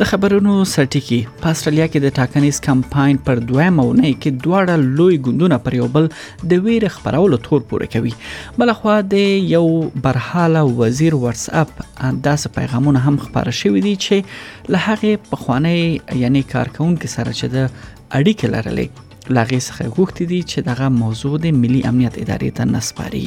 د خبرونو سرټکی په استرالیا کې د ټاکنیز کمپاین پر دویمه ونې کې دواړه لوی ګوندونه پر یو بل د ویر خبرولو تور پورې کوي بلخوا د یو برحاله وزیر واتس اپ داسې پیغامونه هم خبر شوې دي چې له هغه پخوانی یعنی کارکونکو سره چې د اړیکې لرلې لاغې څخه غوښتي دي چې دغه موضوع د ملي امنیت ادارې ته نسپاري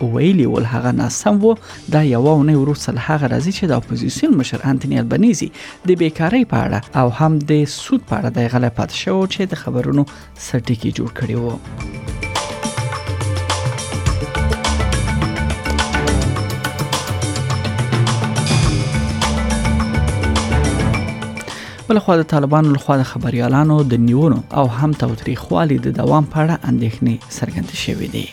ویلي ول هغه ناسم وو دا یو او نه وروسته له هغه راځي چې د اپوزیسیون مشر انټونی البنيزي د بیکاری په اړه او هم د سود په اړه د غلې پات شو چې د خبرونو سرټکی جوړ کړی وو بل خو د طالبانو لخوا د خبريالانو د نیونو او هم توتریخوالي د دوام په اړه اندېښنې څرګندې شوې دي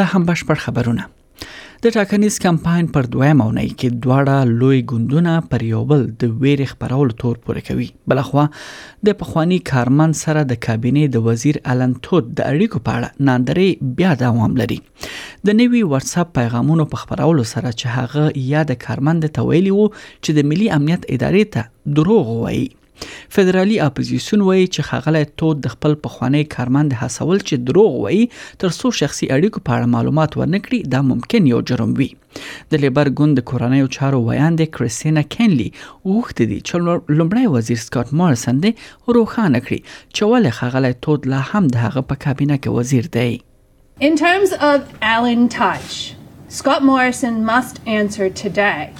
دا هم بشپړ خبرونه د ټاکنیز کمپاین پر دویم اونۍ کې دواړه لوی ګوندونه پر یو بل د ویرې خبرولو تور پورې کوي بلخوا د پخوانی کارمن سره د کابینې د وزیر الن تود د اړیکو په اړه ناندري بیا دوام لري د نوي واتس اپ پیغامونو په خبرولو سره چې هغه یاد کارمند ته ویلي وو چې د ملي امنیت ادارې ته دروغ وایي فدرالي اپوزیسیون وایي چې خغلی تود د خپل پخوانی کارمند هڅول چې دروغ وایي تر څو شخصي اړیکو په اړه معلومات ورنکړي دا ممکن یو جرم وي د لیبر ګوند د کورنیو چارو ویاند کریستینا کینلی غوښتي دي چې لومړی وزیر سکاټ مارسن دې روښانه کړي چې ولې خغلی تود لا هم د هغه په کابینه کې وزیر دی In terms of Alan Tudge, Scott Morrison must answer today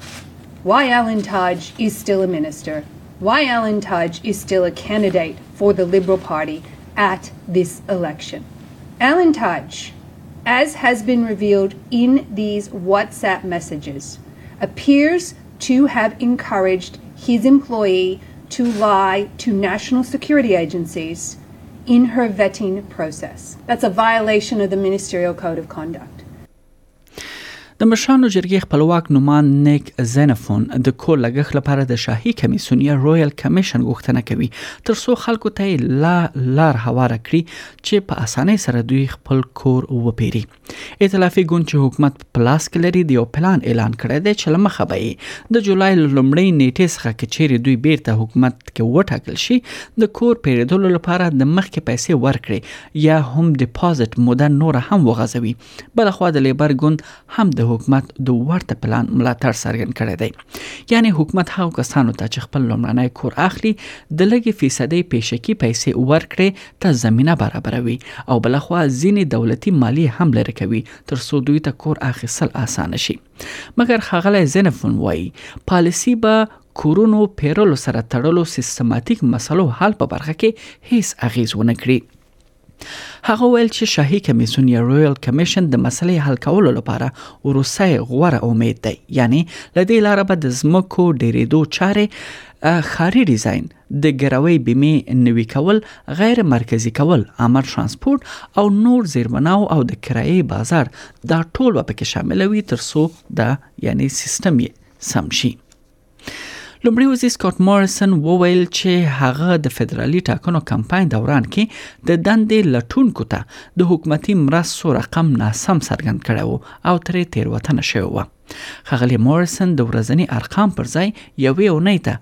why Alan Tudge is still a minister why Alan Tudge is still a candidate for the Liberal Party at this election. Alan Tudge, as has been revealed in these WhatsApp messages, appears to have encouraged his employee to lie to national security agencies in her vetting process. That's a violation of the Ministerial Code of Conduct. د مشرانو جرګې خپلواک نومان نیک زینفون د کور لګښت لپاره د شاهي کمیسون یا رویال کمیشن غوښتنه کوي تر څو خلکو ته لا لار هواره کړي چې په اسانۍ سره دوی خپل کور وپیري ایتلافي ګوند چې حکومت په لاس کې لري د یو پلان اعلان کړی دی چې له مخه به یې د جولای له لومړۍ نیټې څخه که چیرې دوی بیرته حکومت کې وټاکل شي د کور پیریدلو لپاره د مخکې پیسې ورکړي یا هم ډیپازټ موده نوره هم وغځوي بلخوا د لیبر ګوند هم د حکومت د ورته پلان ملاتړ څرګند کړی دی یعنی حکومت هغو کسانو ته چې خپل لومړنی کور اخلي د لږې فیصدۍ پیشکي پیسې ورکړي ته زمینه برابروي او بلخوا ځینې دولتي مالیې هم لرې کوي ترڅو دوی ته کور اخیستل اسانه شي مګر ښاغلی زینفون وایي پالیسي به کورونو پیرلو سره تړلو سیستماتیک مسلو حل په برخه کې هیڅ اغیز ونه کړي هغه ویل چې شاهي کمیسون یا رویل کمیشن د مسلې حل کولو لپاره وروسته غوره امید دی یعنی لدې لاره به د زمکو ډیریدو چارې خاري ډیزاین د ګروۍ بیمې نوي کول، غیر مرکزي کول، عامه ترانسپورت او نور زیربناو او د کرایې بازار دا ټول به پکې شامل وي تر څو دا یعنی سیستم یې سم شي. لومړي وزیر سکاټ مارسن وویل چې هغه د فدرالي ټاکنو کمپاین دوران کې د دندې لټونکو ته د حکومتي مرستو رقم ناسم څرګند کړی وو او ترې تیروتنه شوې وه ښاغلی مارسن د ورځني ارقام پر ځای یوې اونۍ ته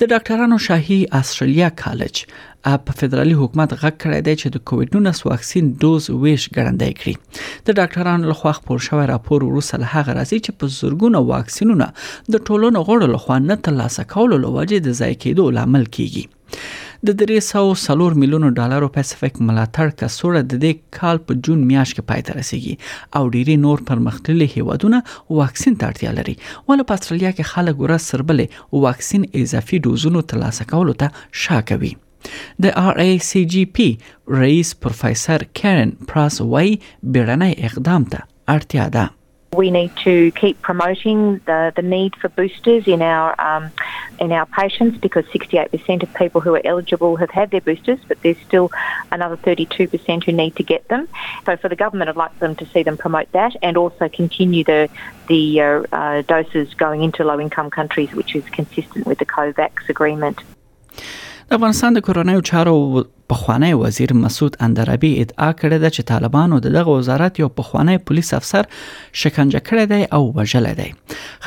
د ډاکټرانو شاهي استرالیا کالج په فدرالي حکومت غږ کړی دی چې د کووډ 19 واکسین دوز ویش ګړندې کړي د ډاکټرانو لخوا خپور شوی راپور وروسته له هغه راځي چې په زورګونو واکسینونه د ټولونو غړو لخوا نه ترلاسه کولو لوجې د ځای کېدو لامل کیږي د درې سوه څلور میلیونو ډالرو پاسفیک ملاتړ کڅوړه د دې کال په جون میاشت کې پای ته رسیږي او ډیری نور پرمختللي هیوادونه واکسین ته اړتیا لري ول په استرالیا کې خلک ورځ سربلې واکسین اضافي ډوزونو ترلاسه کولو ته شا کوي د آر ای سی جی پی رئیس پروفیسور کیرن پراس وای بیړنۍ اقدام ته اړتیا ده We need to keep promoting the, the need for boosters in our um, in our patients because 68% of people who are eligible have had their boosters, but there's still another 32% who need to get them. So for the government, I'd like them to see them promote that and also continue the the uh, uh, doses going into low-income countries, which is consistent with the COVAX agreement. د افغانستان د کورنیو چارو پخوانی وزیر مسعود اندرابي ادعا کړې ده چې طالبانو د دغه وزارت یو پخوانی پولیس افسر شکنجه کړی دی او وژل دی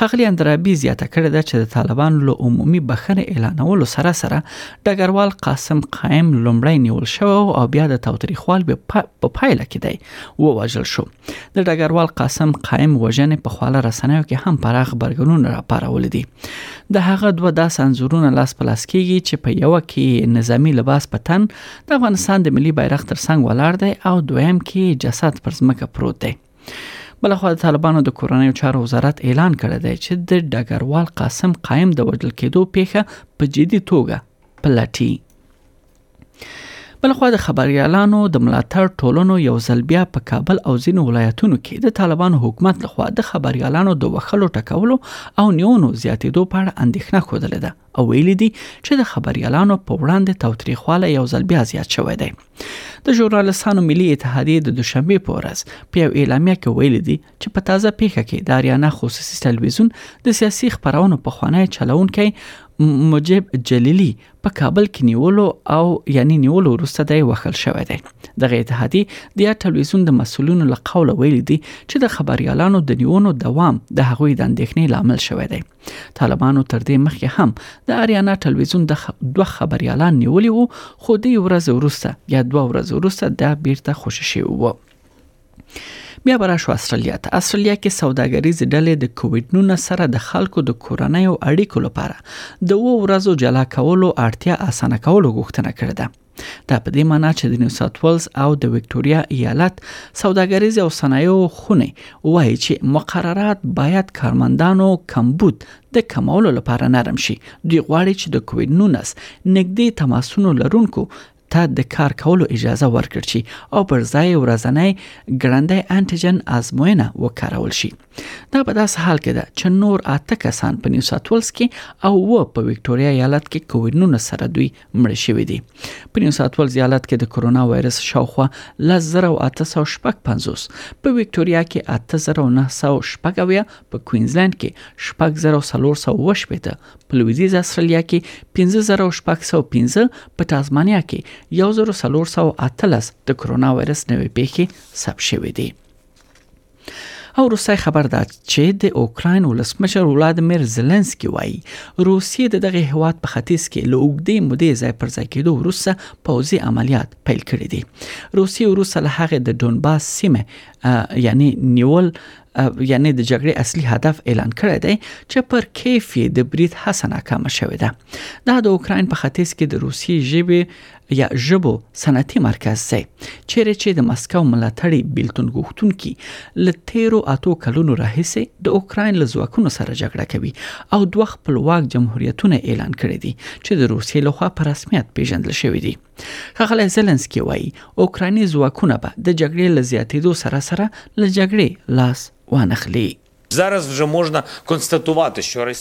خغلی اندرابي زیاته کړې ده چې د طالبانو له عمومي بخښنې اعلانولو سره سره ډګروال قاسم قائم لومړی نیول شو او بیا د توتریخوال په پایله کې دی ووژل شو د ډګروال قاسم قائم وژنې په خواله رسنیو کې هم پراخ برګنون راپارول دي د هغه دوه داس انزورونه لاس په لاس کېږي چې په یو کې نظامی لباس په تن د افغانستان د ملي بیرغ تر څنګ ولاړ دی او دویم کې جسد پر ځمکه پروت دی بلخوا د طالبانو د کورنیو چارو وزارت اعلان کړی دی چې د ډګروال قاسم قائم د وژل کېدو پیښه په جدي توګه پلټي بلخوا د خبريالانو د ملاتړ ټولنو یو ځل بیا په کابل او ځینو ولایتونو کې د طالبانو حکومت لخوا د خبريالانو د وخلو ټکولو او نیونو زیاتېدو په اړه اندېښنه خوده ده او ویلي دي چې د خبريالانو په وړاندې توتریخواله یو ځل بیا زیات شوی دی د ژورنالستانو ملي اتحادیه د دوشنبه په ورځ په یو اعلامیه کې ویلي دي چې په تازه پیښه کې د اریانا خصوصي تلویزیون د سیاسي خبرونو په خوانی چلونکي مجيب جلیلی په کابل کې نیولو او یعنی نیولو وروسته دی وخل شوې دی دغه اتحادی د ټلویزیون د مسولینو له قوله ویل دي چې د خبريالانو د نیونو دوام د هغوی د اندېښنې لامل شوې دی طالبانو تر دې مخکې هم د اریانا ټلویزیون د دوه خبريالان نیولي وو خو دی ورځ وروسته یا دوه ورځې وروسته دا بیرته خوشی شوی وو بیا به راشو استرالیا ته استرالیا کې سوداګریزې ډلې د کووډ 19 سره د خلکو د کورنۍ او اړیکو لپاره د و ورځو جلا کولو اړتیا اسانه کولو غوښتنه کړې ده دا په دې معنی چې د نیو ساوت ولز او د وکټوريا ایالت سوداګریز او صنایعو خونه وایي چې مقررات باید کارمندانو کمبود د کمولو لپاره نرم شي دوی غواړي چې د کووډ 19 نګدي تماسونو لرونکو ته د کار کولو اجازه ورکړ شي او پر ځای ورځنی ګړندی انټيجن آزموینه وکارول شي دا په داس حال کې ده چې نور اته کسان په نیو ساوت ولز کې او و په وکټوريا ایالت کې کوینونو سره دوی مړ شوی دي په نیو ساوت ولز ایالت کې د کورونا وایرس شاوخوا 10855 په وکټوريا کې 8960 په کوینزلند کې 4040 ته په لویدیځ استرالیا کې 15615 په تازمانیا کې 1418 د کرونا وایرس نوې پیښې ثبت شوې دي او روسي خبر دا چې د اوکرين ولسمشر ولادمیر زيلنسکي وایي روسیه د دغه هواد په ختیځ کې له اوږدې مودې ځای پر ځای کېدو وروسته پوځي عملیات پیل کړي دي روسیه وروسته له هغه د ډونباس سیمه یعنی نیول یعنی د جګړې اصلي هدف اعلان کړی دی چې پر کیف یې د برید هڅه ناکامه شوې ده دا د اوکراین په ختیځ کې د روسیې ژبې یا ژبو صنعتي مرکز دی چیرې چې د مسکو ملاتړي بیلتون غوښتونکي ل تیرو اتو کلونو راهیسې د اوکراین له ځواکونو سره جګړه کوي او دوه خپلواک جمهوریتونه اعلان کړي دي چې د روسیې لخوا په رسمیت پیژندل شوی دی خغل زلنسکی وایي اوکرایني ځواکونه به د جګړې له زیاتېدو سره سره له جګړې لاس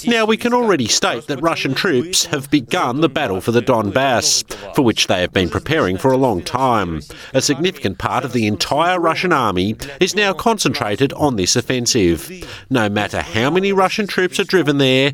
Now we can already state that Russian troops have begun the battle for the Donbass, for which they have been preparing for a long time. A significant part of the entire Russian army is now concentrated on this offensive. No matter how many Russian troops are driven there,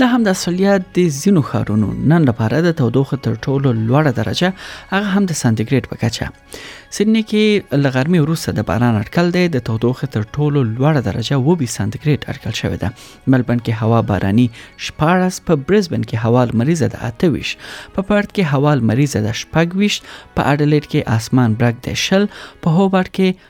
د همدا سولیا د زینو خارونو نن لپاره د تودوخه تر ټولو لوړه درجه هغه هم د سانتیګریډ په کچه سیدنی کې لغرمې وروسته د باران اټکل دی د تودوخه تر ټولو لوړه درجه و به سانتیګریډ اټکل شوې ده ملبن کې هوا باراني 14 په برزبن کې هوا مریضه د 28 په پارت کې هوا مریضه د 28 په اډلیډ کې اسمان برګ د شل په هوبارت کې